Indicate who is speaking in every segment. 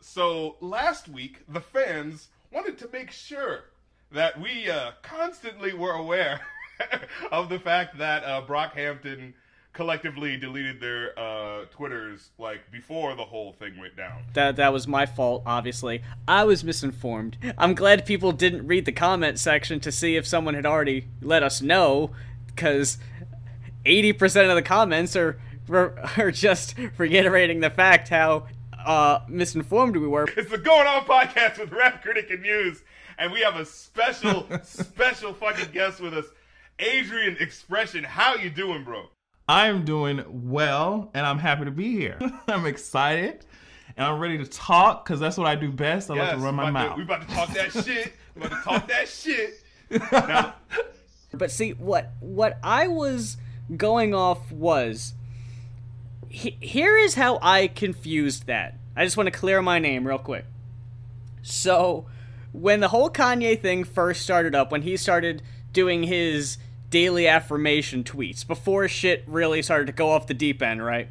Speaker 1: so last week, the fans wanted to make sure that we uh, constantly were aware of the fact that uh, Brockhampton collectively deleted their uh, Twitters like before the whole thing went down.
Speaker 2: That that was my fault, obviously. I was misinformed. I'm glad people didn't read the comment section to see if someone had already let us know, because 80% of the comments are are just reiterating the fact how uh, misinformed we were.
Speaker 1: It's the Going Off podcast with Rap Critic and Mues, and we have a special, special fucking guest with us, Adrian Xpression. How you doing, bro?
Speaker 3: I'm doing well, and I'm happy to be here. I'm excited, and I'm ready to talk because that's what I do best. I yes, like to run my mouth.
Speaker 1: To, we about to talk that shit. We about to talk that shit. Now.
Speaker 2: But see, what what I was going off was he, here is how I confused that. I just want to clear my name real quick. So, when the whole Kanye thing first started up, when he started doing his daily affirmation tweets, before shit really started to go off the deep end, right?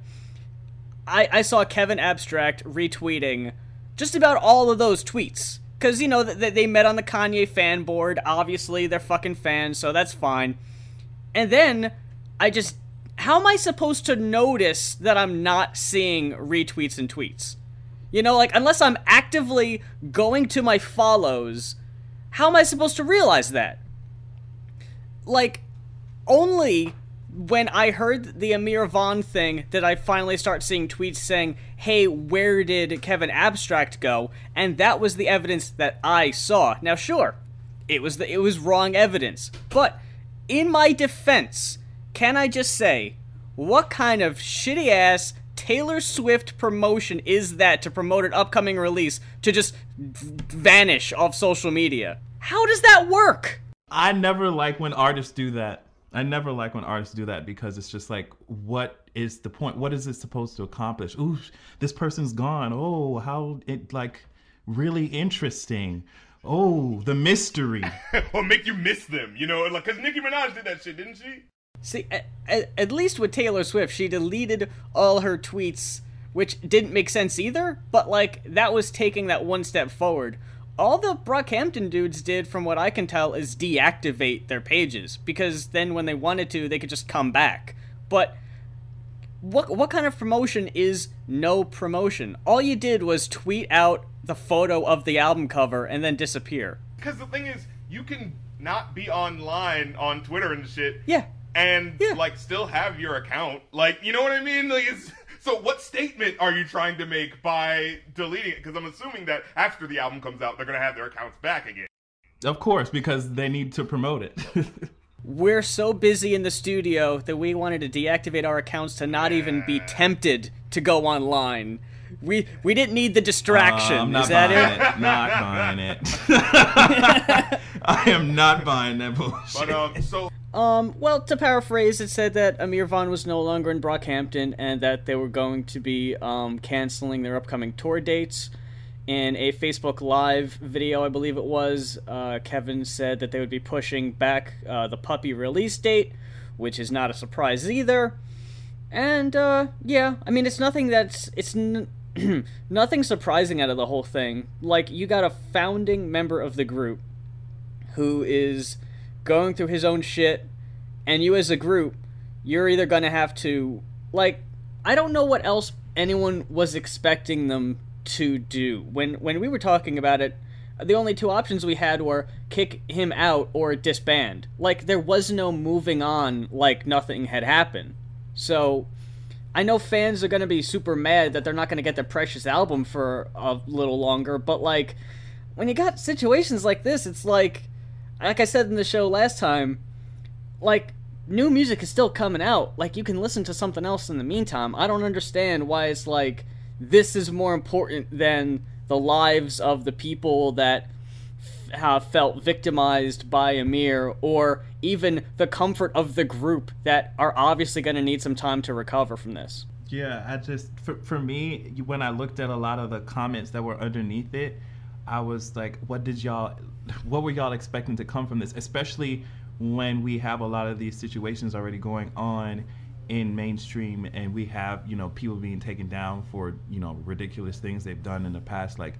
Speaker 2: I, I saw Kevin Abstract retweeting just about all of those tweets. Because, you know, they, they met on the Kanye fan board. Obviously, they're fucking fans, so that's fine. And then I just how am I supposed to notice that I'm not seeing retweets and tweets? You know, like, unless I'm actively going to my follows, how am I supposed to realize that? Like, only when I heard the Ameer Vann thing did I finally start seeing tweets saying, hey, where did Kevin Abstract go? And that was the evidence that I saw. Now, sure, it was the, it was wrong evidence, but in my defense, can I just say, what kind of shitty ass Taylor Swift promotion is that to promote an upcoming release to just vanish off social media? How does that work?
Speaker 3: I never like when artists do that. I never like when artists do that because it's just like, what is the point? What is it supposed to accomplish? Ooh, this person's gone. Oh, how it like really interesting. Oh, the mystery.
Speaker 1: or make you miss them, you know? Like, cause Nicki Minaj did that shit, didn't she?
Speaker 2: See, at, at least with Taylor Swift, she deleted all her tweets, which didn't make sense either, but like, that was taking that one step forward. All the Brockhampton dudes did, from what I can tell, is deactivate their pages, because then when they wanted to, they could just come back. But what what kind of promotion is no promotion? All you did was tweet out the photo of the album cover and then disappear.
Speaker 1: Because the thing is, you can not be online on Twitter and shit.
Speaker 2: Yeah
Speaker 1: and yeah. like still have your account. Like, you know what I mean? Like, so what statement are you trying to make by deleting it? Because I'm assuming that after the album comes out, they're gonna have their accounts back again.
Speaker 3: Of course, because they need to promote it.
Speaker 2: We're so busy in the studio that we wanted to deactivate our accounts to not even be tempted to go online. We we didn't need the distraction. Uh, I'm not Is that
Speaker 3: buying
Speaker 2: it?
Speaker 3: it? Not buying it. I am not buying that bullshit.
Speaker 1: But um, so
Speaker 2: um, well, to paraphrase, it said that Ameer Vann was no longer in Brockhampton and that they were going to be um, canceling their upcoming tour dates. In a Facebook Live video, I believe it was, uh, Kevin said that they would be pushing back uh, the puppy release date, which is not a surprise either. And uh, yeah, I mean, it's nothing that's it's n- nothing surprising out of the whole thing. Like you got a founding member of the group who is going through his own shit, and you as a group, you're either going to have to, like, I don't know what else anyone was expecting them to do. When when we were talking about it, the only two options we had were kick him out or disband. Like there was no moving on like nothing had happened. So I know fans are going to be super mad that they're not going to get their precious album for a little longer, but like when you got situations like this, it's like like I said in the show last time, like new music is still coming out. Like you can listen to something else in the meantime. I don't understand why it's like this is more important than the lives of the people that have felt victimized by Ameer or even the comfort of the group that are obviously going to need some time to recover from this.
Speaker 3: Yeah, I just for, for me when I looked at a lot of the comments that were underneath it, I was like, what did y'all, what were y'all expecting to come from this? Especially when we have a lot of these situations already going on in mainstream and we have you know people being taken down for you know ridiculous things they've done in the past like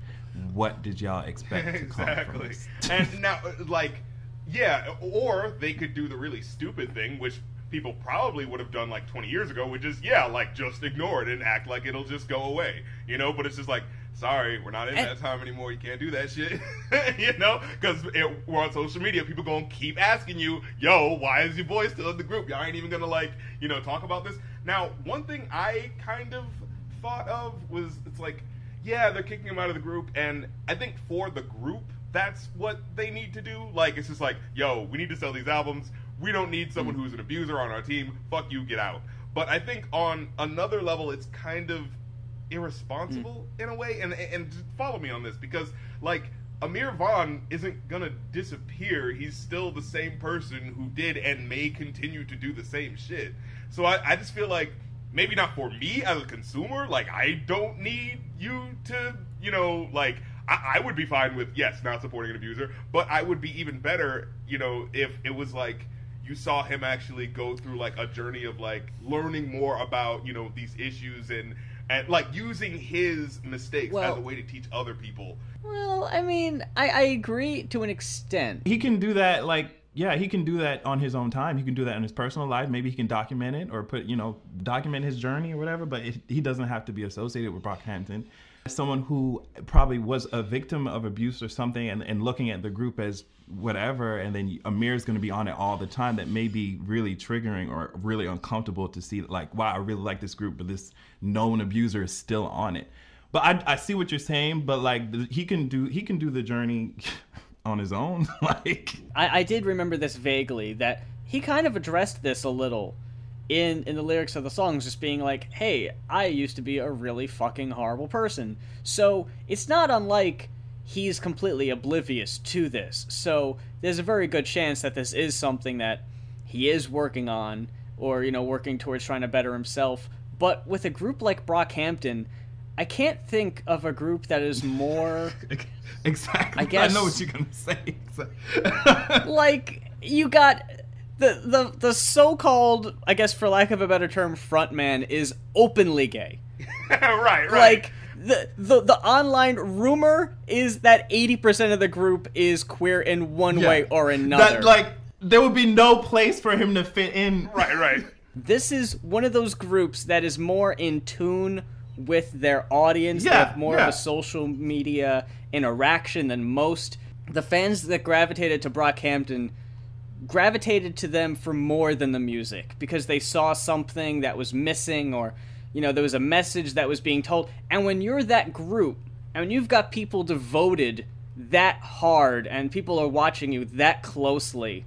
Speaker 3: what did y'all expect to come from
Speaker 1: exactly.
Speaker 3: this?
Speaker 1: and now, like, yeah, or they could do the really stupid thing, which people probably would have done like 20 years ago, which is, yeah, like just ignore it and act like it'll just go away, you know? But it's just like, sorry, we're not in
Speaker 2: And-
Speaker 1: that time anymore. You can't do that shit, you know? Because we're on social media. People gonna keep asking you, yo, why is your boy still in the group? Y'all ain't even gonna like, you know, talk about this. Now, one thing I kind of thought of was, it's like, yeah, they're kicking him out of the group, and I think for the group, that's what they need to do. Like, it's just like, yo, we need to sell these albums. We don't need someone mm. who's an abuser on our team. Fuck you, get out. But I think on another level, it's kind of irresponsible mm. in a way. And and follow me on this because like Ameer Vann isn't gonna disappear. He's still the same person who did and may continue to do the same shit. So I, I just feel like maybe not for me as a consumer. Like I don't need you to you know like. I I would be fine with yes, not supporting an abuser, but I would be even better, you know, if it was like you saw him actually go through like a journey of like learning more about you know these issues and and like using his mistakes
Speaker 2: Well-
Speaker 1: as a way to teach other people.
Speaker 2: Well, I mean, I, I agree to an extent.
Speaker 3: he can do that like yeah he can do that on his own time he can do that in his personal life maybe he can document it or put you know document his journey or whatever but it, he doesn't have to be associated with brockhampton as someone who probably was a victim of abuse or something and, and looking at the group as whatever and then Ameer is going to be on it all the time that may be really triggering or really uncomfortable to see like wow i really like this group but this known abuser is still on it but I, I see what you're saying but like he can do he can do the journey on his own like
Speaker 2: I, I did remember this vaguely that he kind of addressed this a little in in the lyrics of the songs, just being like, "Hey, I used to be a really fucking horrible person." So it's not unlike he's completely oblivious to this. So there's a very good chance that this is something that he is working on, or you know, working towards trying to better himself. But with a group like Brockhampton, I can't think of a group that is more
Speaker 3: exactly.
Speaker 2: I guess-
Speaker 3: I know what you're gonna say.
Speaker 2: like you got the the the so-called I guess for lack of a better term frontman is openly gay.
Speaker 1: right, right.
Speaker 2: Like the, the the online rumor is that 80% of the group is queer in one way or another.
Speaker 3: That like there would be no place for him to fit in.
Speaker 1: right, right.
Speaker 2: this is one of those groups that is more in tune with their audience. they
Speaker 3: Yeah,
Speaker 2: have more
Speaker 3: yeah.
Speaker 2: of a social media interaction than most. The fans that gravitated to Brockhampton gravitated to them for more than the music because they saw something that was missing or you know there was a message that was being told and when you're that group and when you've got people devoted that hard and people are watching you that closely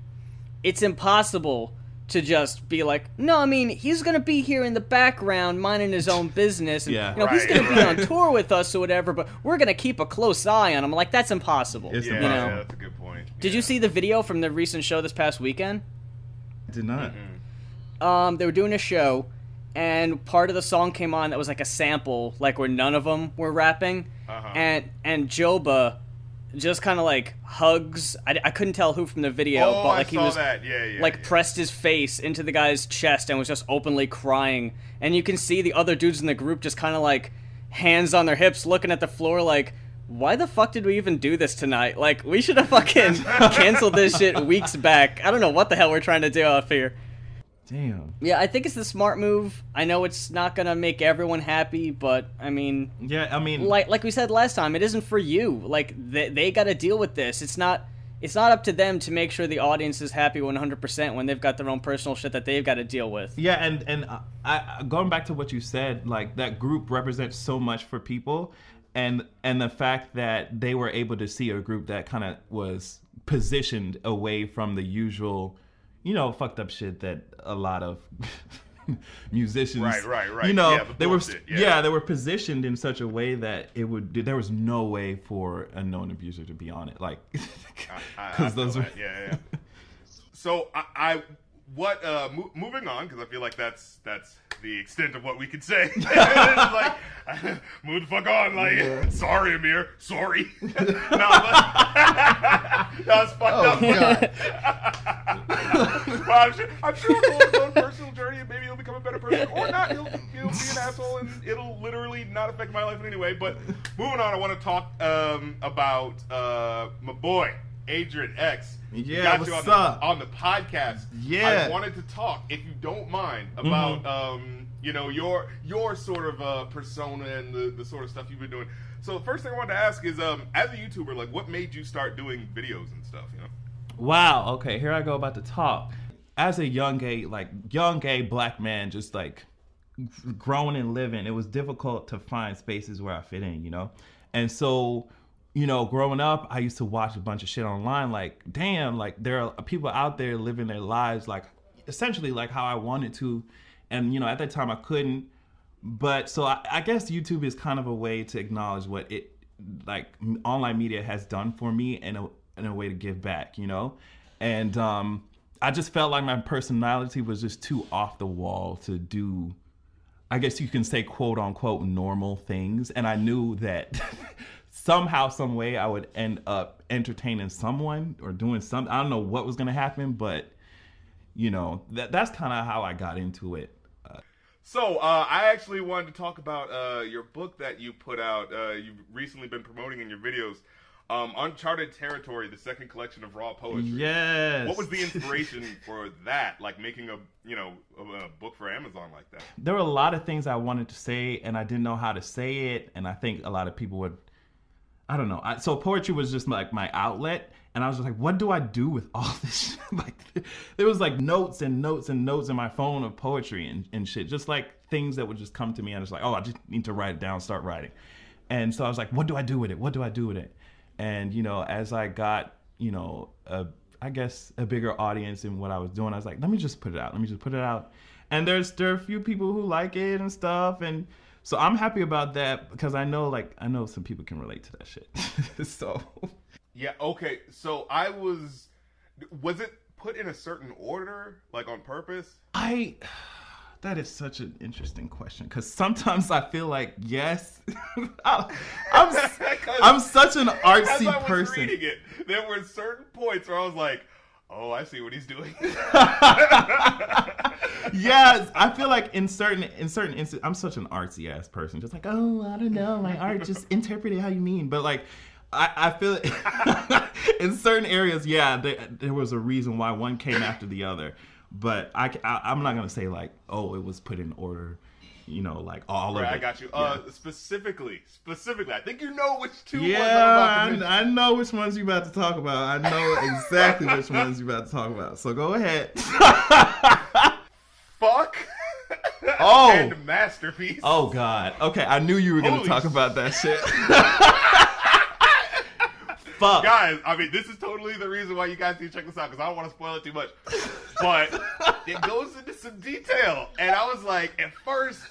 Speaker 2: it's impossible to just be like, no, I mean, he's gonna be here in the background, minding his own business, and
Speaker 3: Yeah.
Speaker 2: you know, he's gonna be on tour with us or whatever. But we're gonna keep a close eye on him. Like that's impossible.
Speaker 3: It's
Speaker 1: Yeah,
Speaker 2: you know.
Speaker 1: yeah, that's a good point.
Speaker 2: Did
Speaker 1: Yeah.
Speaker 2: you see the video from the recent show this past weekend?
Speaker 3: I did not.
Speaker 2: Um, they were doing a show, and part of the song came on that was like a sample, like where none of them were rapping,
Speaker 1: Uh-huh.
Speaker 2: and and Joba just kind of like hugs. I, I couldn't tell who from the video,
Speaker 1: Oh,
Speaker 2: but like
Speaker 1: I
Speaker 2: he was.
Speaker 1: Yeah, yeah.
Speaker 2: like
Speaker 1: yeah.
Speaker 2: pressed his face into the guy's chest and was just openly crying. And you can see the other dudes in the group just kind of like hands on their hips, looking at the floor like. Why the fuck did we even do this tonight? Like, we should have fucking canceled this shit weeks back. I don't know what the hell we're trying to do up here.
Speaker 3: Damn.
Speaker 2: Yeah, I think it's the smart move. I know it's not gonna make everyone happy, but I mean,
Speaker 3: Yeah, I mean,
Speaker 2: like like we said last time, it isn't for you. Like they, they got to deal with this. It's not it's not up to them to make sure the audience is happy 100% when they've got their own personal shit that they've got to deal with.
Speaker 3: yeah, and and I, I going back to what you said, like that group represents so much for people, and and the fact that they were able to see a group that kind of was positioned away from the usual, you know, fucked up shit that a lot of musicians,
Speaker 1: Right, right, right.
Speaker 3: You know,
Speaker 1: Yeah, the
Speaker 3: they were
Speaker 1: yeah.
Speaker 3: yeah, they were positioned in such a way that it would there was no way for a known abuser to be on it, like because those were
Speaker 1: yeah, yeah. So I, I what uh mo- moving on because I feel like that's that's the extent of what we could say. It's like move the fuck on, like sorry Ameer, sorry. no, but, that was fucked
Speaker 4: Oh,
Speaker 1: up.
Speaker 4: God.
Speaker 1: Well, I'm sure, I'm sure he'll go his own personal journey and maybe he'll become a better person, or not. He'll, he'll be an asshole, and it'll literally not affect my life in any way. But moving on, I want to talk um, about uh, my boy Adrian X.
Speaker 3: Yeah,
Speaker 1: got
Speaker 3: what's
Speaker 1: you on the,
Speaker 3: up?
Speaker 1: on the podcast.
Speaker 3: Yeah.
Speaker 1: I wanted to talk, if you don't mind, about um, you know your your sort of uh, persona and the, the sort of stuff you've been doing. So the first thing I wanted to ask is, um, as a YouTuber, like, what made you start doing videos and stuff? You know.
Speaker 3: Wow. Okay, here I go about to talk. As a young gay, like young gay black man, just like growing and living, it was difficult to find spaces where I fit in, you know? And so, you know, growing up, I used to watch a bunch of shit online like, damn, like there are people out there living their lives like essentially like how I wanted to. And, you know, at that time I couldn't. But so I, I guess YouTube is kind of a way to acknowledge what it like online media has done for me and a, and a way to give back, you know? And um I just felt like my personality was just too off the wall to do I guess you can say quote unquote normal things. And I knew that somehow, some way I would end up entertaining someone or doing something. I don't know what was gonna happen, but you know, that that's kind of how I got into it.
Speaker 1: So uh, I actually wanted to talk about uh, your book that you put out. Uh, you've recently been promoting in your videos, um, "Uncharted Territory: The Second Collection of Raw Poetry."
Speaker 3: Yes.
Speaker 1: What was the inspiration for that? Like making a you know a, a book for Amazon like that?
Speaker 3: there were a lot of things I wanted to say, and I didn't know how to say it, and I think a lot of people would. I don't know. I, so poetry was just like my outlet, and I was just like, "What do I do with all this?" like, there was like notes and notes and notes in my phone of poetry and, and shit, just like things that would just come to me, and it's like, "Oh, I just need to write it down, start writing." And so I was like, "What do I do with it? What do I do with it?" And you know, as I got, you know, a I guess a bigger audience in what I was doing, I was like, "Let me just put it out. Let me just put it out." and there's there are a few people who like it and stuff and so i'm happy about that because i know like i know some people can relate to that shit so
Speaker 1: Yeah. Okay. So I was. Was it put in a certain order, like on purpose?
Speaker 3: i that is such an interesting question because sometimes i feel like yes I, i'm
Speaker 1: 'Cause
Speaker 3: i'm such an artsy person
Speaker 1: reading it, there were certain points where I was like, "Oh, I see what he's doing."
Speaker 3: yes, I feel like in certain in certain instances, I'm such an artsy ass person. Just like, oh, I don't know, my art just interpret it how you mean. But like, I, I feel in certain areas, yeah, there, there was a reason why one came after the other. But I, I am not gonna say like, oh, it was put in order. You know, like all
Speaker 1: Right,
Speaker 3: of it.
Speaker 1: I got you.
Speaker 3: Yeah.
Speaker 1: Uh, specifically, specifically, I think you know which two
Speaker 3: Yeah,
Speaker 1: about to
Speaker 3: I. I know which ones you're about to talk about. I know exactly which ones you're about to talk about. So go ahead.
Speaker 1: Fuck.
Speaker 3: Oh.
Speaker 1: and masterpiece.
Speaker 3: Oh God. Okay, I knew you were gonna
Speaker 1: Holy
Speaker 3: talk about that shit. Fuck.
Speaker 1: Guys, I mean, this is totally the reason why you guys need to check this out because I don't want to spoil it too much. But it goes into some detail, and I was like, at first,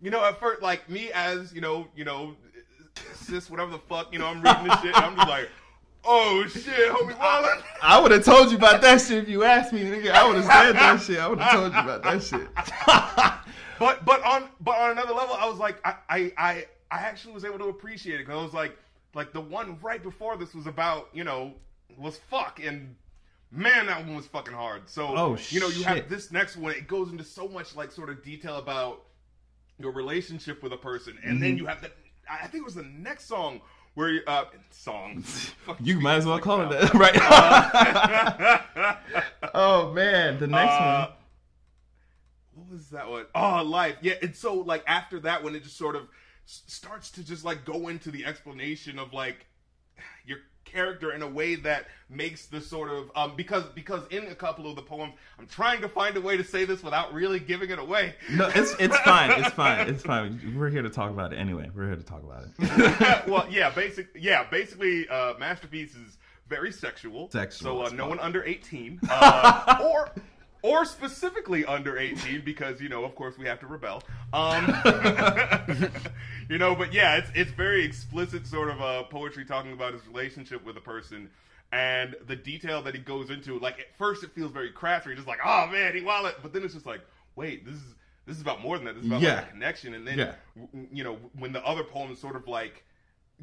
Speaker 1: you know, at first, like me as you know, you know, cis, whatever the fuck, you know, I'm reading this shit, and I'm just like, oh shit, homie, Wallen.
Speaker 3: I would have told you about that shit if you asked me, nigga. I would have said that shit. I would have told you about that shit.
Speaker 1: But but on but on another level, I was like, I I I, I actually was able to appreciate it because I was like, like the one right before this was about you know was fuck and man that one was fucking hard. So
Speaker 3: Oh,
Speaker 1: you know you have this next one, it goes into so much like sort of detail about your relationship with a person, and then
Speaker 3: Mm-hmm.
Speaker 1: you have the I think it was the next song where you, uh song Fuck,
Speaker 3: You might as well
Speaker 1: like
Speaker 3: call it
Speaker 1: that.
Speaker 3: that, right? oh man, the next
Speaker 1: Uh,
Speaker 3: one.
Speaker 1: what was that one? Oh, life. Yeah, and so like after that one, it just sort of s- starts to just like go into the explanation of like your character in a way that makes the sort of um because because in a couple of the poems, I'm trying to find a way to say this without really giving it away.
Speaker 3: No, it's it's fine. It's fine. It's fine. We're here to talk about it anyway. We're here to talk about it.
Speaker 1: well, yeah, basic, yeah, basically, uh, masterpiece is very sexual.
Speaker 3: Sexual
Speaker 1: So uh, no one under eighteen, uh, or or specifically under eighteen, because you know, of course, we have to rebel. Um, you know, but yeah, it's it's very explicit sort of uh, poetry talking about his relationship with a person. And the detail that he goes into, like at first it feels very crass, where you're just like, "Oh man, he wallet," but then it's just like, "Wait, this is this is about more than that. This is about
Speaker 3: Yeah.
Speaker 1: like a connection." And then
Speaker 3: Yeah.
Speaker 1: w- you know when the other poems sort of like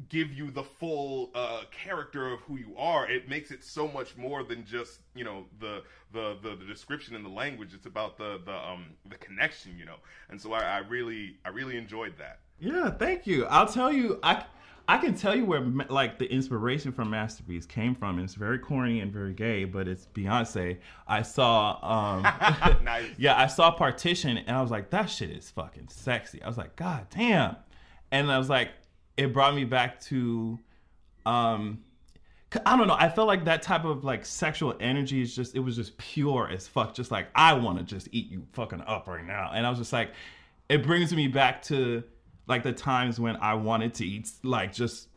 Speaker 1: give you the full uh, character of who you are. It makes it so much more than just you know the the the, the description and the language. It's about the the um the connection, you know. And so I, I really I really enjoyed that.
Speaker 3: Yeah, thank you. I'll tell you, I I can tell you where like the inspiration from Masterpiece came from. It's very corny and very gay, but it's Beyonce. I saw, um,
Speaker 1: Nice.
Speaker 3: yeah, I saw Partition, and I was like, that shit is fucking sexy. I was like, god damn, and I was like, it brought me back to, um, I don't know. I felt like that type of like sexual energy is just it was just pure as fuck. Just like I want to just eat you fucking up right now, and I was just like, it brings me back to like the times when I wanted to eat like just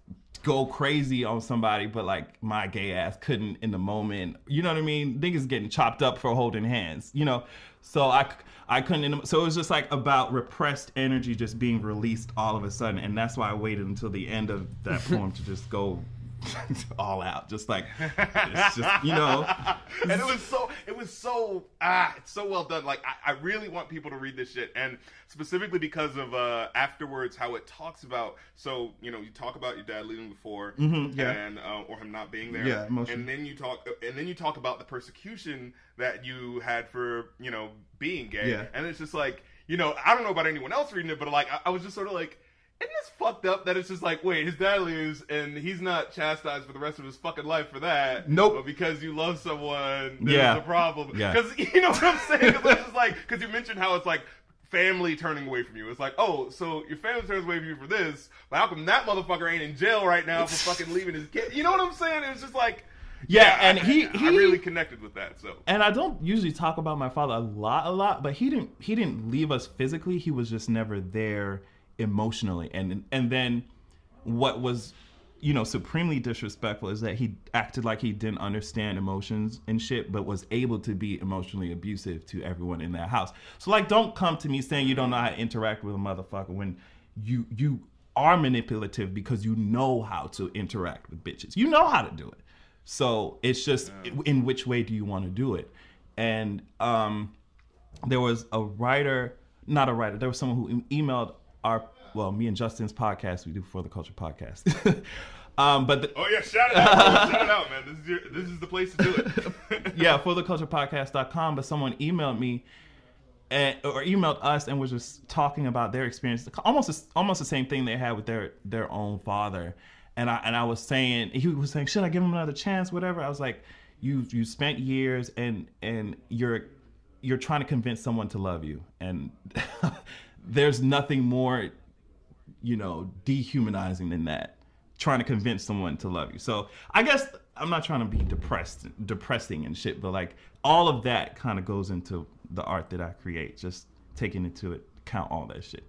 Speaker 3: go crazy on somebody, but like my gay ass couldn't in the moment. You know what I mean? Niggas getting chopped up for holding hands. You know, so I I couldn't. So it was just like about repressed energy just being released all of a sudden, and that's why I waited until the end of that poem to just go all out. Just like it's just you know.
Speaker 1: and it was so it was so ah it's so well done like I, I really want people to read this shit and specifically because of uh afterwards how it talks about so you know you talk about your dad leaving before
Speaker 3: Mhm, yeah.
Speaker 1: and uh, or him not being there
Speaker 3: Yeah,
Speaker 1: and then you talk and then you talk about the persecution that you had for you know being gay
Speaker 3: Yeah.
Speaker 1: and it's just like you know I don't know about anyone else reading it but like I, I was just sort of like isn't this fucked up that it's just like, wait, his dad leaves and he's not chastised for the rest of his fucking life for that?
Speaker 3: Nope.
Speaker 1: But because you love someone, there's
Speaker 3: Yeah.
Speaker 1: a problem.
Speaker 3: Yeah.
Speaker 1: Because you know what I'm saying? Because it's like, because you mentioned how it's like family turning away from you. It's like, oh, so your family turns away from you for this, but how come that motherfucker ain't in jail right now for fucking leaving his kid? You know what I'm saying? It was just like,
Speaker 3: Yeah, and
Speaker 1: I-
Speaker 3: he-
Speaker 1: I,
Speaker 3: he-
Speaker 1: really connected with that. So
Speaker 3: and I don't usually talk about my father a lot, a lot, but he didn't he didn't leave us physically. He was just never there emotionally, and and then what was you know supremely disrespectful is that he acted like he didn't understand emotions and shit, but was able to be emotionally abusive to everyone in that house. So like, don't come to me saying you don't know how to interact with a motherfucker when you you are manipulative because you know how to interact with bitches. You know how to do it. So it's just in which way do you want to do it? And um, there was a writer, not a writer. There was someone who emailed our, well, me and Justin's podcast. We do for the culture podcast. um, but the,
Speaker 1: Oh yeah, shout it out, shout it out, man. This is your, this is the place to do it.
Speaker 3: yeah, for the culturepodcast.com. But someone emailed me and, or emailed us and was just talking about their experience, almost almost the same thing they had with their their own father. And I and I was saying, he was saying, should I give him another chance? Whatever. I was like, you you spent years and and you're you're trying to convince someone to love you, and there's nothing more you know, dehumanizing than that. Trying to convince someone to love you. So I guess I'm not trying to be depressed, depressing and shit, but like all of that kind of goes into the art that I create. Just taking into account all that shit.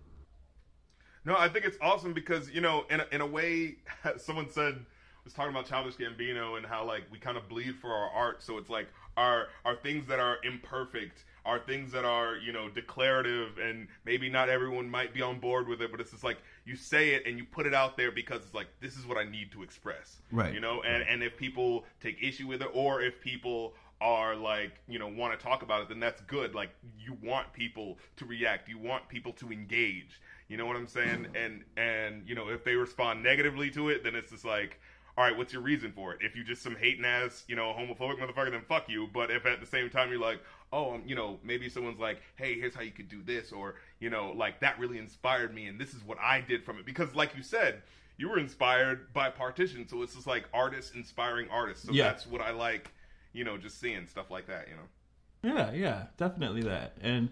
Speaker 1: No, I think it's awesome because you know, in a, in a way, someone said was talking about Childish Gambino and how like we kind of bleed for our art. So it's like our our things that are imperfect, are things that are you know declarative, and maybe not everyone might be on board with it, but it's just like you say it and you put it out there because it's like this is what I need to express,
Speaker 3: Right.
Speaker 1: You know, and and if people take issue with it, or if people are like you know want to talk about it then that's good. Like you want people to react. You want people to engage. You know what i'm saying? Mm. And and you know if they respond negatively to it then it's just like all right what's your reason for it? If you just some hating ass you know homophobic motherfucker then fuck you. But if at the same time you're like oh um, you know maybe someone's like hey here's how you could do this or you know like that really inspired me and this is what i did from it because like you said you were inspired by partition so it's just like artists inspiring artists so
Speaker 3: Yeah.
Speaker 1: that's what i like you know, just seeing stuff like that, you know.
Speaker 3: Yeah, yeah, definitely that. And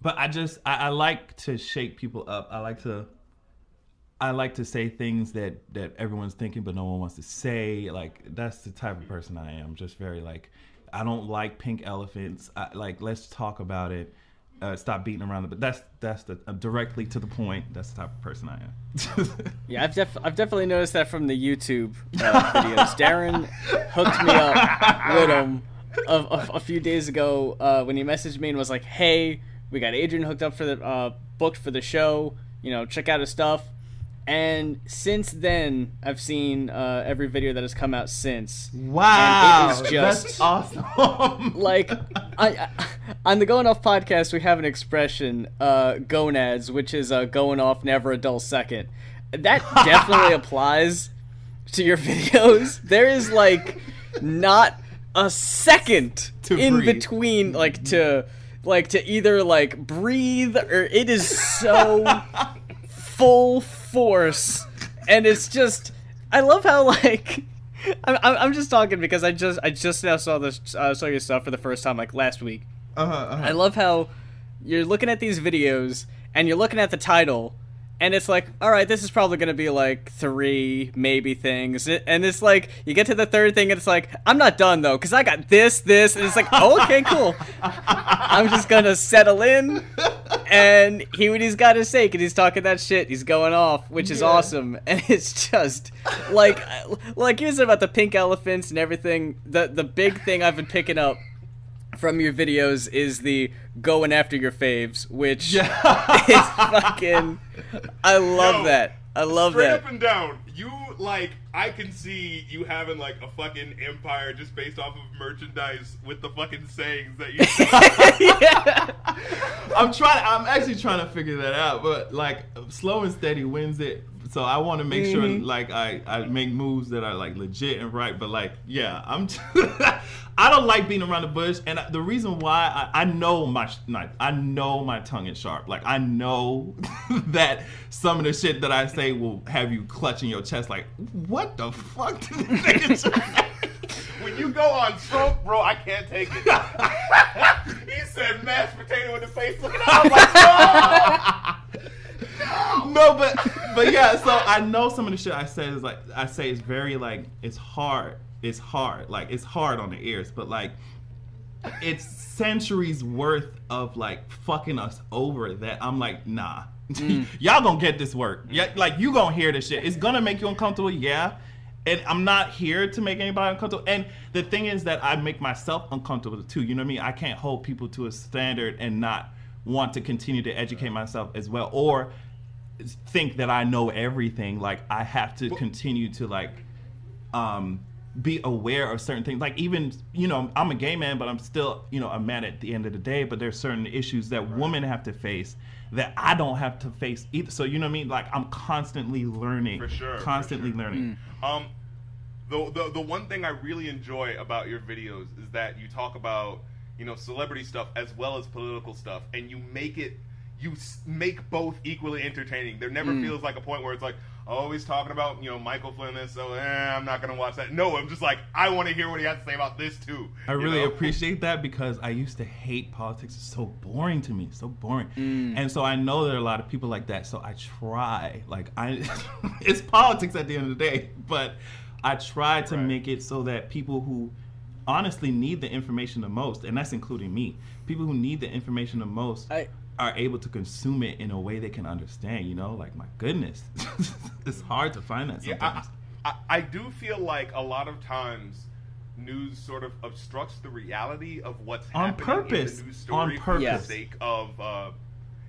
Speaker 3: but I just I, I like to shake people up. I like to I like to say things that that everyone's thinking but no one wants to say. Like that's the type of person I am. Just very like I don't like pink elephants. I, like let's talk about it. Uh, stop beating around it. But that's that's the uh, directly to the point. That's the type of person I am.
Speaker 2: Yeah, I've def- I've definitely noticed that from the YouTube uh, videos. Darren hooked me up with him a, a, a few days ago uh, when he messaged me and was like, "Hey, we got Adrian hooked up for the uh, booked for the show. You know, check out his stuff." And since then, I've seen uh, every video that has come out since.
Speaker 3: wow,
Speaker 2: And it is just-
Speaker 3: that's awesome.
Speaker 2: like I, I, on the going off podcast we have an expression uh gonads which is uh going off never a dull second that definitely applies to your videos. There is like not a second
Speaker 3: To
Speaker 2: in
Speaker 3: breathe.
Speaker 2: between like to like to either like breathe or it is so full force and it's just I love how like I'm, I'm just talking because I just I just now saw this uh, saw your stuff for the first time like last week
Speaker 3: Uh-huh, uh-huh.
Speaker 2: I love how you're looking at these videos and you're looking at the title and it's like, all right, this is probably going to be like three maybe things. And it's like you get to the third thing and it's like, I'm not done though cuz I got this this and it's like, oh, "Okay, cool." I'm just going to settle in and hear what he's got to say cuz he's talking that shit. He's going off, which is
Speaker 3: Yeah.
Speaker 2: awesome. And it's just like like you said about the pink elephants and everything. The the big thing I've been picking up from your videos is the going after your faves, which is fucking. I love
Speaker 1: Yo,
Speaker 2: that. I love
Speaker 1: Straight
Speaker 2: that.
Speaker 1: up and down, you like I can see you having like a fucking empire just based off of merchandise with the fucking sayings that you.
Speaker 2: yeah.
Speaker 3: I'm trying. I'm actually trying to figure that out, but like slow and steady wins it. So I want to make sure
Speaker 2: Mhm.
Speaker 3: like I, I make moves that are like legit and right. But like yeah, I'm. I don't like being around the bush, and the reason why I, I know my, my I know my tongue is sharp. Like I know that some of the shit that I say will have you clutching your chest. Like what the fuck did this nigga say?
Speaker 1: when you go on stroke, bro, I can't take it. he said mashed potato with the face looking out. I'm like, no!
Speaker 3: no, but but yeah. So I know some of the shit I say is like I say is very like it's hard. It's hard. Like it's hard on the ears, but like it's centuries worth of like fucking us over that I'm like nah. Y'all gonna get this work. Yeah, like you gonna hear this shit. It's gonna make you uncomfortable. Yeah. And I'm not here to make anybody uncomfortable. And the thing is that I make myself uncomfortable too. You know what I mean? I can't hold people to a standard and not want to continue to educate myself as well. Or think that I know everything. Like I have to continue to like um be aware of certain things. Like even you know, I'm a gay man, but I'm still, you know, a man at the end of the day. But there's certain issues that women have to face that I don't have to face either. So you know what I mean? Like I'm constantly learning.
Speaker 1: For sure, for
Speaker 3: Constantly
Speaker 1: sure.
Speaker 3: learning.
Speaker 1: Um, the, the the one thing I really enjoy about your videos is that you talk about you know celebrity stuff as well as political stuff, and you make it you make both equally entertaining. There never feels like a point where it's like, oh, he's talking about you know Michael Flynn, this, so eh, I'm not gonna watch that. No, I'm just like, I want to hear what he has to say about this too.
Speaker 3: I really
Speaker 1: know?
Speaker 3: appreciate that because I used to hate politics. It's so boring to me, so boring. And so I know there are a lot of people like that. So I try, like I, it's politics at the end of the day, but I try to
Speaker 1: Right.
Speaker 3: make it so that people who honestly need the information the most, and that's including me, people who need the information the most.
Speaker 2: I-
Speaker 3: are able to consume it in a way they can understand, you know? Like, my goodness. it's hard to find that
Speaker 1: Yeah,
Speaker 3: sometimes.
Speaker 1: I, I, I do feel like a lot of times news sort of obstructs the reality of what's happening.
Speaker 3: On
Speaker 1: happening
Speaker 3: purpose.
Speaker 1: in the news
Speaker 3: On
Speaker 1: story for
Speaker 3: purpose.
Speaker 1: the sake of uh,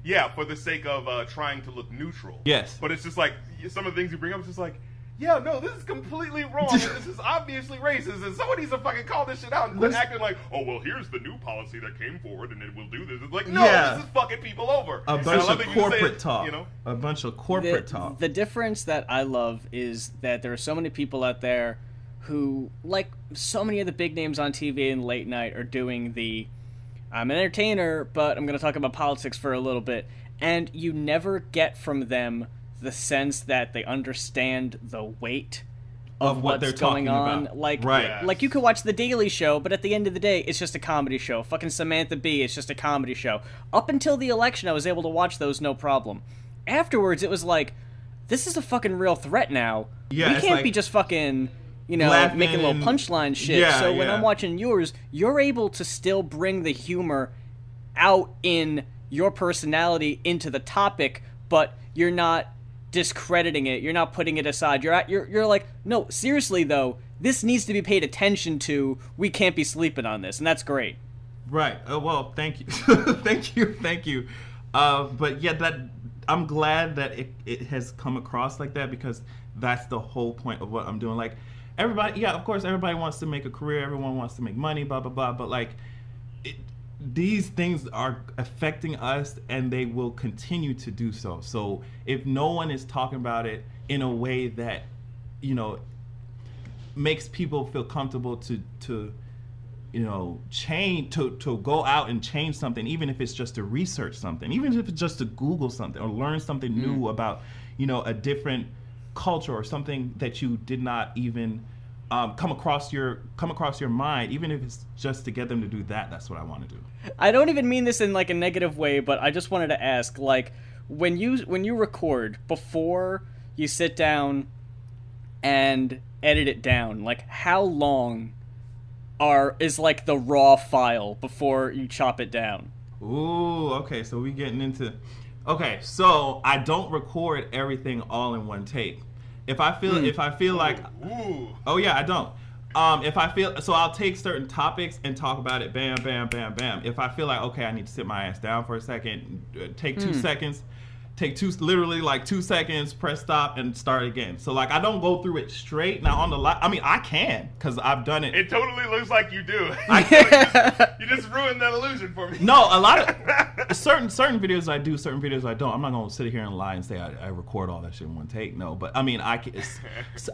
Speaker 1: yeah, for the sake of uh, trying to look neutral.
Speaker 3: Yes.
Speaker 1: But it's just like some of the things you bring up. It's just like. Yeah, no, this is completely wrong. this is obviously racist, and someone needs to fucking call this shit out and quit
Speaker 3: Let's-
Speaker 1: acting like, oh well, here's the new policy that came forward, and it will do this. It's like, no,
Speaker 3: Yeah.
Speaker 1: this is fucking people over.
Speaker 3: a bunch
Speaker 1: love
Speaker 3: of
Speaker 1: that you say
Speaker 3: corporate
Speaker 1: it,
Speaker 3: talk.
Speaker 1: You know,
Speaker 3: A bunch of
Speaker 2: the,
Speaker 3: corporate talk.
Speaker 2: the difference that I love is that there are so many people out there who, like so many of the big names on TV and late night, are doing the I'm an entertainer, but I'm going to talk about politics for a little bit. And you never get from them the sense that they understand the weight of,
Speaker 3: Of what
Speaker 2: what's
Speaker 3: they're
Speaker 2: going on.
Speaker 3: about.
Speaker 2: Like,
Speaker 3: Right.
Speaker 1: Yes.
Speaker 2: like you could watch The Daily Show, but at the end of the day, it's just a comedy show. Fucking Samantha Bee, it's just a comedy show. Up until the election, I was able to watch those no problem. Afterwards, it was like, this is a fucking real threat now.
Speaker 3: Yeah,
Speaker 2: we can't
Speaker 3: like
Speaker 2: be just fucking, you know,
Speaker 3: laughing
Speaker 2: making little punchline shit.
Speaker 3: Yeah,
Speaker 2: so when
Speaker 3: yeah.
Speaker 2: I'm watching yours, you're able to still bring the humor out in your personality into the topic, but you're not discrediting it. You're not putting it aside. You're at, you're you're like, no, seriously though, this needs to be paid attention to. We can't be sleeping on this, and that's great.
Speaker 3: Right. Oh well, thank you, thank you, thank you. Uh, but yeah, that I'm glad that it, it has come across like that because that's the whole point of what I'm doing. Like everybody, yeah, of course, everybody wants to make a career, everyone wants to make money, blah blah blah. But like, it, these things are affecting us and they will continue to do so. So if no one is talking about it in a way that, you know, makes people feel comfortable to to you know change to to go out and change something even if it's just to research something even if it's just to google something or learn something
Speaker 2: Mm.
Speaker 3: new about you know a different culture or something that you did not even um, come across your come across your mind even if it's just to get them to do that that's what i want to do
Speaker 2: I don't even mean this in like a negative way, but I just wanted to ask, like, when you when you record before you sit down and edit it down, like, how long are is like the raw file before you chop it down?
Speaker 3: Ooh, okay, so we getting into Okay, so I don't record everything all in one take. If I feel if I feel like
Speaker 1: Ooh.
Speaker 3: Oh yeah, I don't. Um, if I feel so, I'll take certain topics and talk about it. Bam, bam, bam, bam. If I feel like okay, I need to sit my ass down for a second, uh, take two seconds, take two, literally like two seconds, press stop, and start again. So like I don't go through it straight. Now on the li- I mean I can because I've done it.
Speaker 1: It totally looks like you do.
Speaker 2: yeah.
Speaker 1: you just ruined that illusion for me.
Speaker 3: No, a lot of certain certain videos I do, certain videos I don't. I'm not gonna sit here and lie and say I, I record all that shit in one take. No, but I mean I can,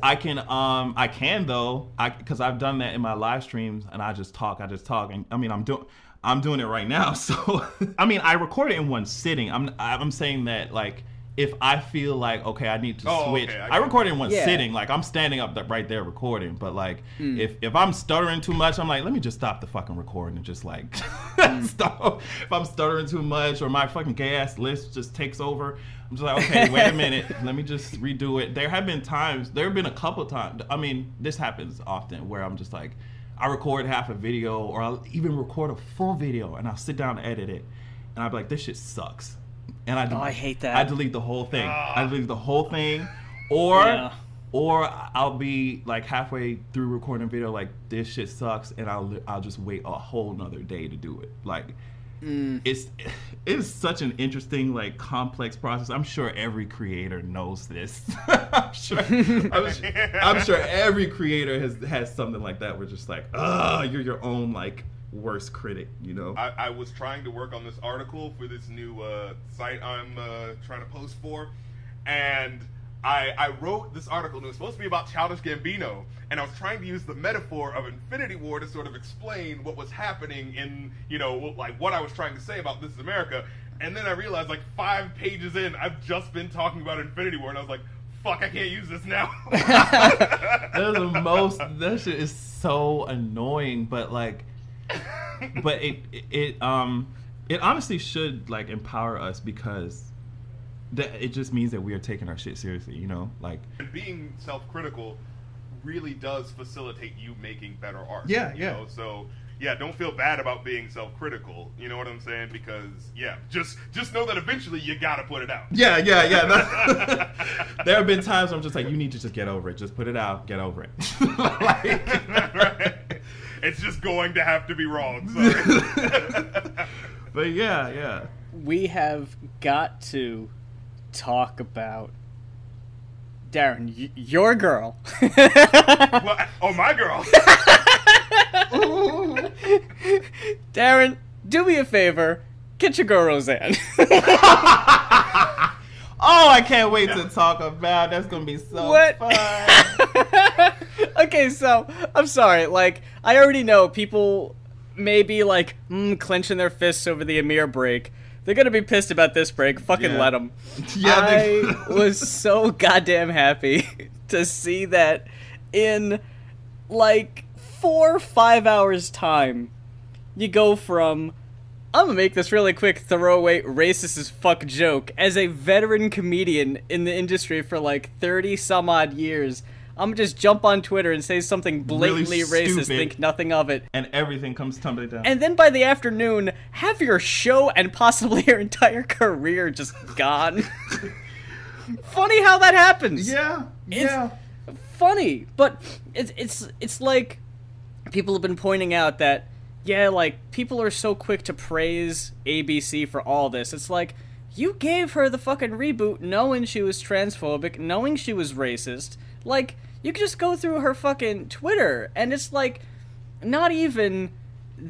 Speaker 3: I can, um, I can though, I because I've done that in my live streams and I just talk, I just talk, and I mean I'm doing. I'm doing it right now, so I mean, I record it in one sitting. I'm I'm saying that like if I feel like okay, I need to
Speaker 1: Oh,
Speaker 3: switch,
Speaker 1: okay, I
Speaker 3: I, record it in one
Speaker 2: Yeah.
Speaker 3: sitting. Like I'm standing up th- right there recording, but like hmm. if if I'm stuttering too much, I'm like, let me just stop the fucking recording and just like hmm. stop. If I'm stuttering too much or my fucking gay ass list just takes over, I'm just like, okay, wait a minute, let me just redo it. There have been times, there have been a couple times. I mean, this happens often where I'm just like, I record half a video or I'll even record a full video and I'll sit down and edit it, and I'll be like, this shit sucks. And I,
Speaker 2: Oh, I hate that.
Speaker 3: I delete the whole thing.
Speaker 1: Ah.
Speaker 3: I delete the whole thing, or
Speaker 2: Yeah.
Speaker 3: or I'll be like halfway through recording a video, like this shit sucks, and I'll I'll just wait a whole nother day to do it. Like
Speaker 2: Mm.
Speaker 3: it's it's such an interesting like complex process. I'm sure every creator knows this. I'm sure I'm, I'm sure every creator has has something like that. Where just like, ah, you're your own like worst critic, you know?
Speaker 1: I, I was trying to work on this article for this new uh, site I'm uh, trying to post for, and I, I wrote this article, and it was supposed to be about Childish Gambino, and I was trying to use the metaphor of Infinity War to sort of explain what was happening in, you know, like what I was trying to say about This Is America, and then I realized, like, five pages in, I've just been talking about Infinity War, and I was like, fuck, I can't use this now.
Speaker 3: That's the most. That shit is so annoying, but like, but it it um it honestly should like empower us because that it just means that we are taking our shit seriously. You know, like
Speaker 1: and being self-critical really does facilitate you making better art.
Speaker 3: Yeah,
Speaker 1: you
Speaker 3: yeah.
Speaker 1: Know? So yeah, don't feel bad about being self-critical. You know what I'm saying? Because yeah, just just know that eventually you gotta put it out.
Speaker 3: yeah, yeah, yeah. that- there have been times I'm just like, you need to just get over it. Just put it out, get over it. like,
Speaker 1: Right? It's just going to have to be wrong. Sorry.
Speaker 3: but yeah, yeah.
Speaker 2: we have got to talk about Darren, y- your girl.
Speaker 1: well, oh my girl.
Speaker 2: Darren, do me a favor. Get your girl Roseanne.
Speaker 3: Oh, I can't wait to talk about. That's gonna be so
Speaker 2: What?
Speaker 3: fun.
Speaker 2: okay, so I'm sorry. Like, I already know people may be like mm, clenching their fists over the Ameer break. They're gonna be pissed about this break. Fucking
Speaker 3: Yeah.
Speaker 2: let them.
Speaker 3: Yeah, they-
Speaker 2: I was so goddamn happy to see that in like four five hours time. You go from I'm gonna make this really quick throwaway racist as fuck joke. As a veteran comedian in the industry for like 30 some odd years, I'm gonna just jump on Twitter and say something blatantly racist,
Speaker 3: stupid.
Speaker 2: think nothing of it.
Speaker 3: and everything comes tumbling down.
Speaker 2: And then by the afternoon, have your show and possibly your entire career just gone. Funny how that happens
Speaker 3: yeah,
Speaker 2: It's-
Speaker 3: yeah.
Speaker 2: funny, but it's it's it's like people have been pointing out that yeah, like people are so quick to praise ABC for all this. It's like you gave her the fucking reboot knowing she was transphobic, knowing she was racist. Like you could just go through her fucking Twitter and it's like not even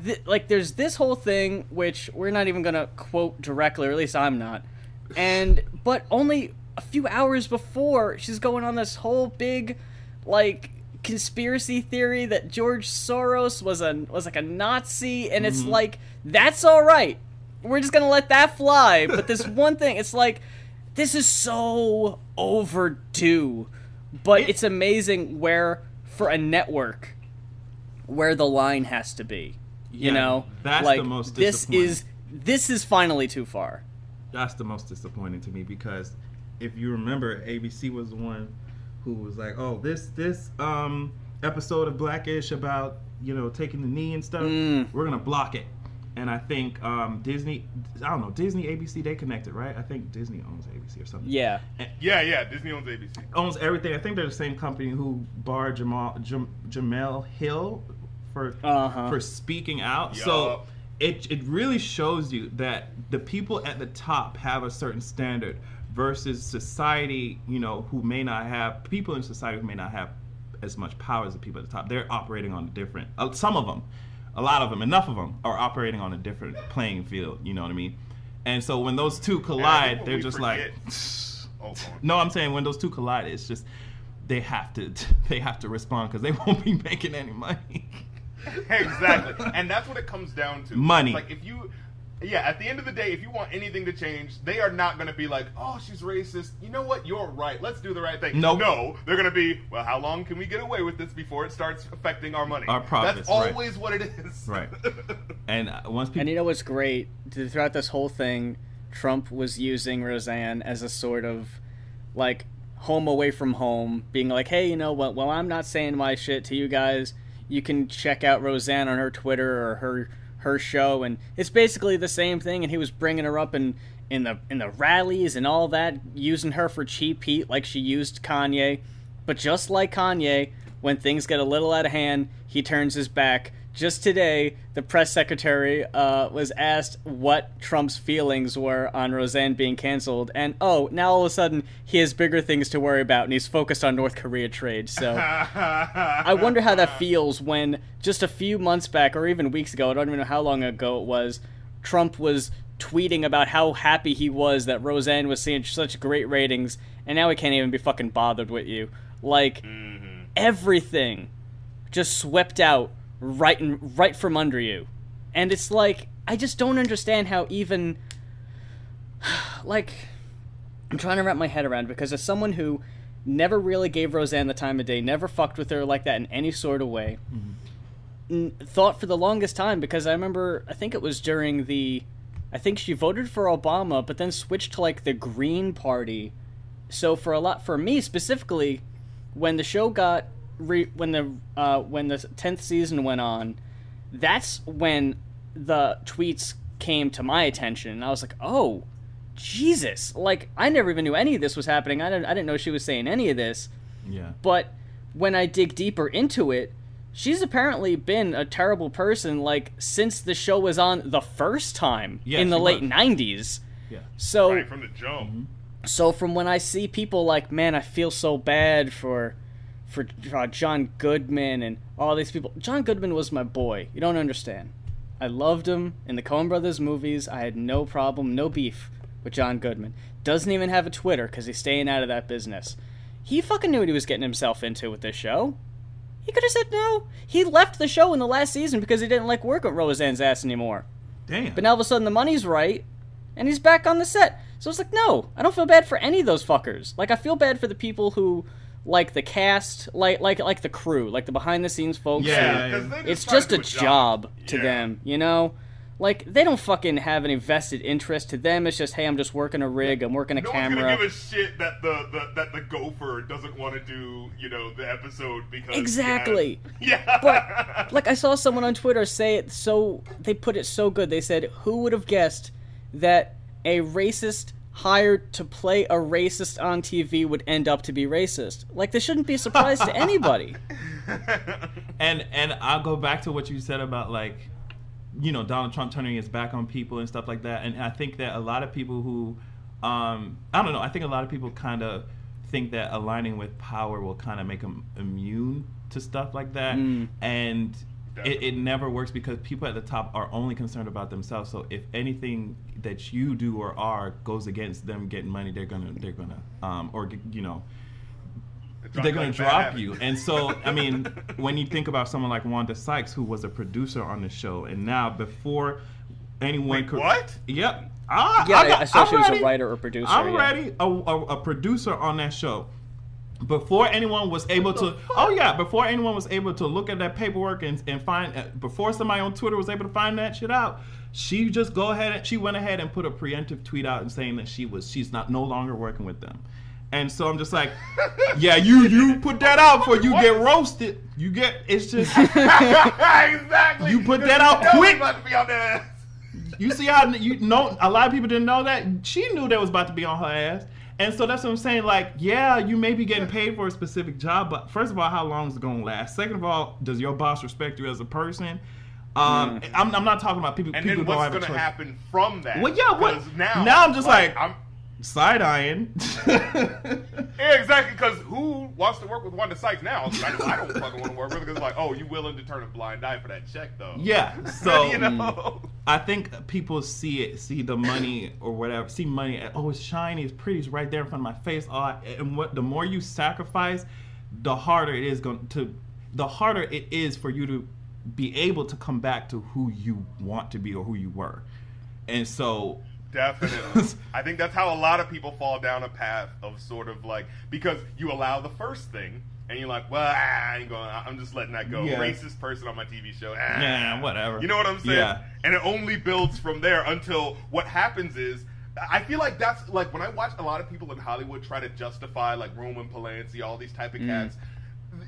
Speaker 2: th- like there's this whole thing which we're not even gonna quote directly, or at least I'm not. And but only a few hours before, she's going on this whole big, like conspiracy theory that George Soros was a was like a Nazi, and it's mm-hmm. like that's all right. We're just gonna let that fly. But this one thing, it's like this is so overdue. But it's amazing where for a network where the line has to be. You
Speaker 3: Yeah,
Speaker 2: know,
Speaker 3: that's the
Speaker 2: like
Speaker 3: most
Speaker 2: this is this is finally too far.
Speaker 3: that's the most disappointing to me because if you remember, ABC was the one who was like, "Oh, this this um episode of Blackish about you know taking the knee and stuff,
Speaker 2: Mm.
Speaker 3: we're gonna block it." And I think um, Disney, I don't know, Disney, ABC, they connected, right? I think Disney owns ABC or something.
Speaker 2: Yeah.
Speaker 1: Yeah, yeah. Disney owns ABC.
Speaker 3: Owns everything. I think they're the same company who barred Jamal Jam, Jemele Hill for
Speaker 2: Uh-huh.
Speaker 3: for speaking out. So it it really shows you that the people at the top have a certain standard versus society, you know, who may not have people in society who may not have as much power as the people at the top. They're operating on a different. Uh, some of them, a lot of them, enough of them are operating on a different playing field. You know what I mean? And so when those two
Speaker 1: And I think
Speaker 3: collide, they're just
Speaker 1: forget-
Speaker 3: like.
Speaker 1: Oh.
Speaker 3: No, I'm saying when those two collide, it's just they have to they have to respond because they won't be making any money.
Speaker 1: exactly. And that's what it comes down to.
Speaker 3: Money.
Speaker 1: Like if you yeah, at the end of the day, if you want anything to change, they are not going to be like, "Oh, she's racist." You know what? You're right. Let's do the right thing.
Speaker 3: Nope.
Speaker 1: No, they're going to be, "Well, how long can we get away with this before it starts affecting our money?"
Speaker 3: Our profits,
Speaker 1: That's
Speaker 3: right.
Speaker 1: always what it is.
Speaker 3: Right. And uh, once people,
Speaker 2: And you know what's great? Throughout this whole thing, Trump was using Roseanne as a sort of like home away from home, being like, hey, you know what? Well, I'm not saying my shit to you guys. You can check out Roseanne on her Twitter or her her show, and it's basically the same thing. And he was bringing her up in in the in the rallies and all that, using her for cheap heat like she used Kanye. But just like Kanye, when things get a little out of hand, he turns his back. Just today, the press secretary uh, was asked what Trump's feelings were on Roseanne being canceled, and oh, now all of a sudden he has bigger things to worry about, and he's focused on North Korea trade. So I wonder how that feels when just a few months back, or even weeks ago, I don't even know how long ago it was, Trump was tweeting about how happy he was that Roseanne was seeing such great ratings, and now he can't even be fucking bothered with you. Like everything just swept out right and right from under you. And it's like I just don't understand how even like I'm trying to wrap my head around because as someone who never really gave Roseanne the time of day, never fucked with her like that in any sort of way, mm-hmm. n- thought for the longest time because I remember I think it was during the I think she voted for Obama but then switched to like the Green Party. So for a lot for me specifically when the show got re- when the uh, when the 10th season went on, that's when the tweets came to my attention and I was like, "Oh, Jesus. Like I never even knew any of this was happening. I didn't I didn't know she was saying any of this."
Speaker 3: yeah,
Speaker 2: But when I dig deeper into it, she's apparently been a terrible person like since the show was on the first time
Speaker 3: Yeah,
Speaker 2: in the late
Speaker 3: was.
Speaker 2: 90s.
Speaker 3: yeah.
Speaker 2: So
Speaker 1: right from the jump.
Speaker 2: so from when I see people like, man, I feel so bad for for uh, John Goodman and all these people. John Goodman was my boy. You don't understand. I loved him in the Coen Brothers movies. I had no problem, no beef with John Goodman. Doesn't even have a Twitter because he's staying out of that business. He fucking knew what he was getting himself into with this show. He could have said no. He left the show in the last season because he didn't like work with Roseanne's ass anymore.
Speaker 3: Damn.
Speaker 2: But now all of a sudden the money's right, and he's back on the set. So it's like, no, I don't feel bad for any of those fuckers. Like I feel bad for the people who like the cast, like like like the crew, like the behind the scenes folks.
Speaker 3: Yeah,
Speaker 2: who-
Speaker 3: yeah.
Speaker 1: they
Speaker 2: It's just a job to
Speaker 1: Yeah.
Speaker 2: them, you know? Like they don't fucking have any vested interest to them. It's just, hey, I'm just working a rig, I'm working a
Speaker 1: No
Speaker 2: camera.
Speaker 1: one's gonna give a shit that the, the that the gopher doesn't want to do you know the episode because
Speaker 2: Exactly.
Speaker 1: has- yeah.
Speaker 2: But like I saw someone on Twitter say it so they put it so good. They said, "Who would have guessed that a racist hired to play a racist on TV would end up to be racist?" Like this shouldn't be a surprise to anybody.
Speaker 3: and and I'll go back to what you said about like, you know, Donald Trump turning his back on people and stuff like that. And I think that a lot of people who, um, I don't know, I think a lot of people kind of think that aligning with power will kind of make them immune to stuff like that.
Speaker 2: Mm.
Speaker 3: And it, it never works because people at the top are only concerned about themselves. So if anything that you do or are goes against them getting money, they're gonna they're gonna um or you know
Speaker 1: Drop
Speaker 3: they're
Speaker 1: gonna
Speaker 3: drop
Speaker 1: habit.
Speaker 3: you. And so, I mean, when you think about someone like Wanda Sykes, who was a producer on the show, and now before anyone
Speaker 1: Wait,
Speaker 3: could,
Speaker 1: what?
Speaker 3: Yep. Ah,
Speaker 2: Yeah,
Speaker 3: I got-
Speaker 2: I saw
Speaker 3: I'm
Speaker 2: she was a writer or producer.
Speaker 3: I'm
Speaker 2: yeah.
Speaker 3: ready. A, a, a producer on that show. Before anyone was able to, oh yeah, before anyone was able to look at that paperwork and, and find, uh, before somebody on Twitter was able to find that shit out, she just go ahead and she went ahead and put a preemptive tweet out and saying that she was she's not no longer working with them. And so I'm just like, yeah, you you put that out before you get roasted. You get it's just
Speaker 1: exactly.
Speaker 3: You put that out quick.
Speaker 1: it's About to be on their ass.
Speaker 3: You see how you know a lot of people didn't know that she knew that was about to be on her ass, and so that's what I'm saying. Like, yeah, you may be getting paid for a specific job, but first of all, how long is it gonna last? Second of all, does your boss respect you as a person? Um, I'm, I'm not talking about people.
Speaker 1: And
Speaker 3: people
Speaker 1: then what's going to happen from that?
Speaker 3: Well, yeah, what-
Speaker 1: Now,
Speaker 3: now I'm just like-
Speaker 1: I'm,
Speaker 3: Side eyeing.
Speaker 1: yeah, exactly. Because who wants to work with Wanda Sykes now? I don't, I don't fucking want to work with her. Because like, oh, you willing to turn a blind eye for that check though?
Speaker 3: yeah. So
Speaker 1: you know.
Speaker 3: I think people see it, see the money or whatever, see money. Oh, it's shiny, it's pretty, it's right there in front of my face. Oh, I- and what the more you sacrifice, the harder it is going to, the harder it is for you to be able to come back to who you want to be or who you were. And so,
Speaker 1: Definitely. I think that's how a lot of people fall down a path of sort of like because you allow the first thing and you're like, well, ah, I ain't going. I'm just letting that go.
Speaker 3: Yeah.
Speaker 1: Racist person on my TV show. Ah.
Speaker 3: Yeah, whatever.
Speaker 1: You know what I'm saying?
Speaker 3: Yeah.
Speaker 1: And it only builds from there until what happens is. I feel like that's like when I watch a lot of people in Hollywood try to justify like Roman Polanski, all these type of cats.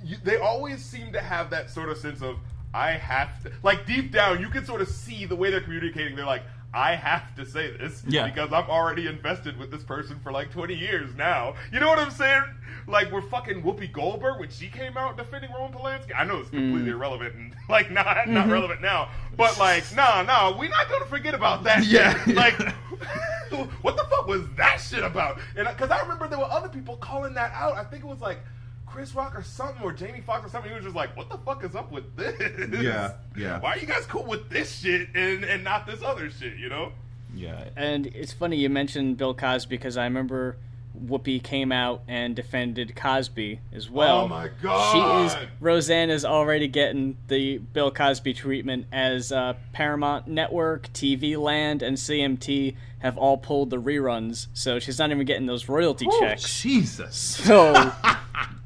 Speaker 1: You, they always seem to have that sort of sense of I have to like deep down you can sort of see the way they're communicating. They're like I have to say this
Speaker 3: Yeah.
Speaker 1: because I'm already invested with this person for like 20 years now. You know what I'm saying? Like we're fucking Whoopi Goldberg when she came out defending Roman Polanski. I know it's mm. completely irrelevant and like not not mm-hmm. relevant now, but like nah nah we're not gonna forget about that.
Speaker 3: Yeah.
Speaker 1: shit. like what the fuck was that shit about? And because I remember there were other people calling that out. I think it was like. Chris Rock or something, or Jamie Foxx or something. He was just like, "What the fuck is up with this?
Speaker 3: Yeah, yeah.
Speaker 1: Why are you guys cool with this shit and and not this other shit? You know?
Speaker 3: yeah.
Speaker 2: And it's funny you mentioned Bill Cosby because I remember Whoopi came out and defended Cosby as well.
Speaker 1: Oh my god!
Speaker 2: She is Roseanne is already getting the Bill Cosby treatment as uh, Paramount Network, TV Land, and CMT have all pulled the reruns, so she's not even getting those royalty
Speaker 3: Oh,
Speaker 2: checks.
Speaker 3: Jesus.
Speaker 2: So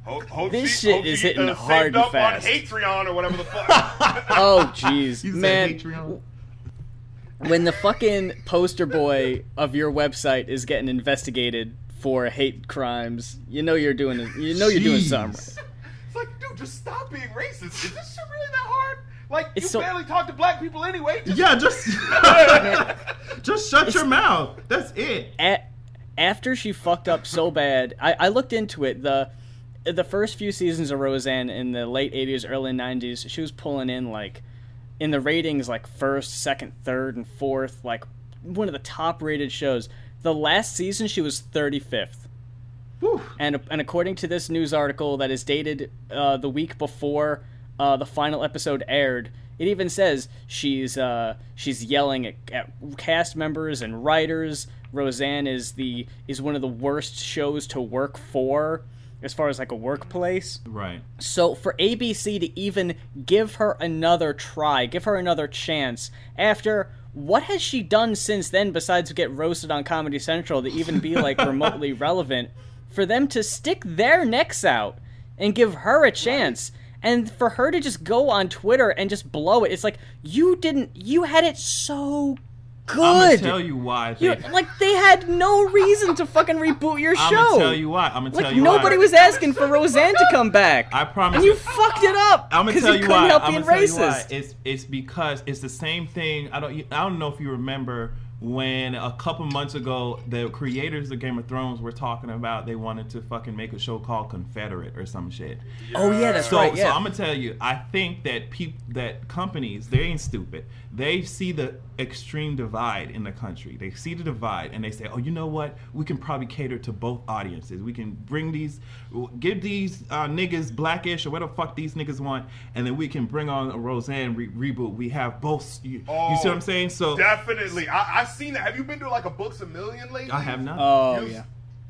Speaker 1: Hope, hope
Speaker 2: This
Speaker 1: she,
Speaker 2: shit
Speaker 1: hope
Speaker 2: is hitting
Speaker 1: uh,
Speaker 2: hard and
Speaker 1: up
Speaker 2: fast.
Speaker 1: on Patreon or whatever the fuck.
Speaker 2: oh jeez, man. When the fucking poster boy of your website is getting investigated for hate crimes, you know you're doing. You know you're doing something. right.
Speaker 1: it's like, dude, just stop being racist. Is this shit really that hard? Like,
Speaker 2: It's
Speaker 1: you
Speaker 2: so-
Speaker 1: barely talk to black people anyway. Just,
Speaker 3: Yeah, just just shut your mouth. That's it.
Speaker 2: A- after she fucked up so bad, I, I looked into it. The the first few seasons of Roseanne in the late '80s, early '90s, she was pulling in like in the ratings like first, second, third, and fourth, like one of the top rated shows. The last season, she was 35th.
Speaker 3: Whew.
Speaker 2: And, and according to this news article that is dated uh, the week before uh, the final episode aired, it even says she's uh, she's yelling at, at cast members and writers. Roseanne is the is one of the worst shows to work for as far as like a workplace.
Speaker 3: Right.
Speaker 2: So for ABC to even give her another try, give her another chance after what has she done since then besides get roasted on Comedy Central to even be like remotely relevant? For them to stick their necks out and give her a chance. And for her to just go on Twitter and just blow it, it's like you didn't. You had it so
Speaker 3: I'm gonna tell you why. They,
Speaker 2: like they had no reason to fucking reboot your show.
Speaker 3: I'm gonna tell you why. I'm gonna tell
Speaker 2: Like
Speaker 3: you
Speaker 2: nobody
Speaker 3: why.
Speaker 2: was asking for Roseanne to come back.
Speaker 3: I promise
Speaker 2: And you
Speaker 3: you-
Speaker 2: fucked it up.
Speaker 3: I'm gonna tell
Speaker 2: you
Speaker 3: you why.
Speaker 2: help
Speaker 3: I'm gonna tell you why. It's it's because it's the same thing. I don't I don't know if you remember when a couple months ago the creators of Game of Thrones were talking about they wanted to fucking make a show called Confederate or some shit.
Speaker 2: Oh yeah, that's
Speaker 3: So,
Speaker 2: right.
Speaker 3: so I'm gonna tell you, I think that peop- that companies they ain't stupid. They see the extreme divide in the country. They see the divide and they say, oh, you know what? We can probably cater to both audiences. We can bring these, give these uh, niggas blackish or whatever the fuck these niggas want, and then we can bring on a Roseanne re- reboot. We have both. You, you see what I'm saying? So
Speaker 1: Definitely. I, I've seen that. Have you been to like a Books a Million lately?
Speaker 3: I have not.
Speaker 2: oh
Speaker 1: You-
Speaker 2: yeah.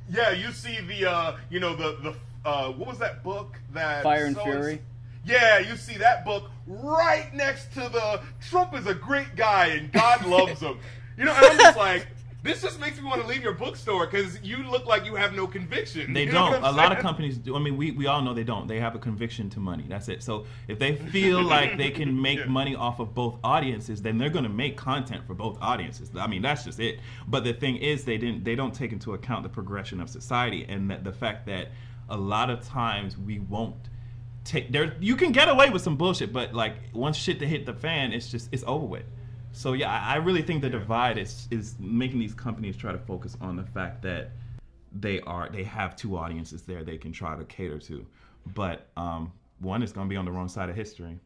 Speaker 1: Yeah, you see the uh you know the the uh what was that book that
Speaker 2: Fire and
Speaker 1: so-
Speaker 2: Fury?
Speaker 1: Yeah, you see that book right next to the Trump is a great guy and God loves him. You know, and I'm just like this just makes me want to leave your bookstore because you look like you have no conviction.
Speaker 3: They
Speaker 1: You know
Speaker 3: don't. A lot of companies do. I mean, we, we all know they don't. They have a conviction to money. That's it. So if they feel like they can make
Speaker 1: Yeah.
Speaker 3: money off of both audiences, then they're going to make content for both audiences. I mean, that's just it. But the thing is, they didn't. They don't take into account the progression of society and that the fact that a lot of times we won't take there. You can get away with some bullshit, but like once shit to hit the fan, it's just it's over with. So yeah, I I really think the divide is is making these companies try to focus on the fact that they are they have two audiences there they can try to cater to, but um, one is going to be on the wrong side of history.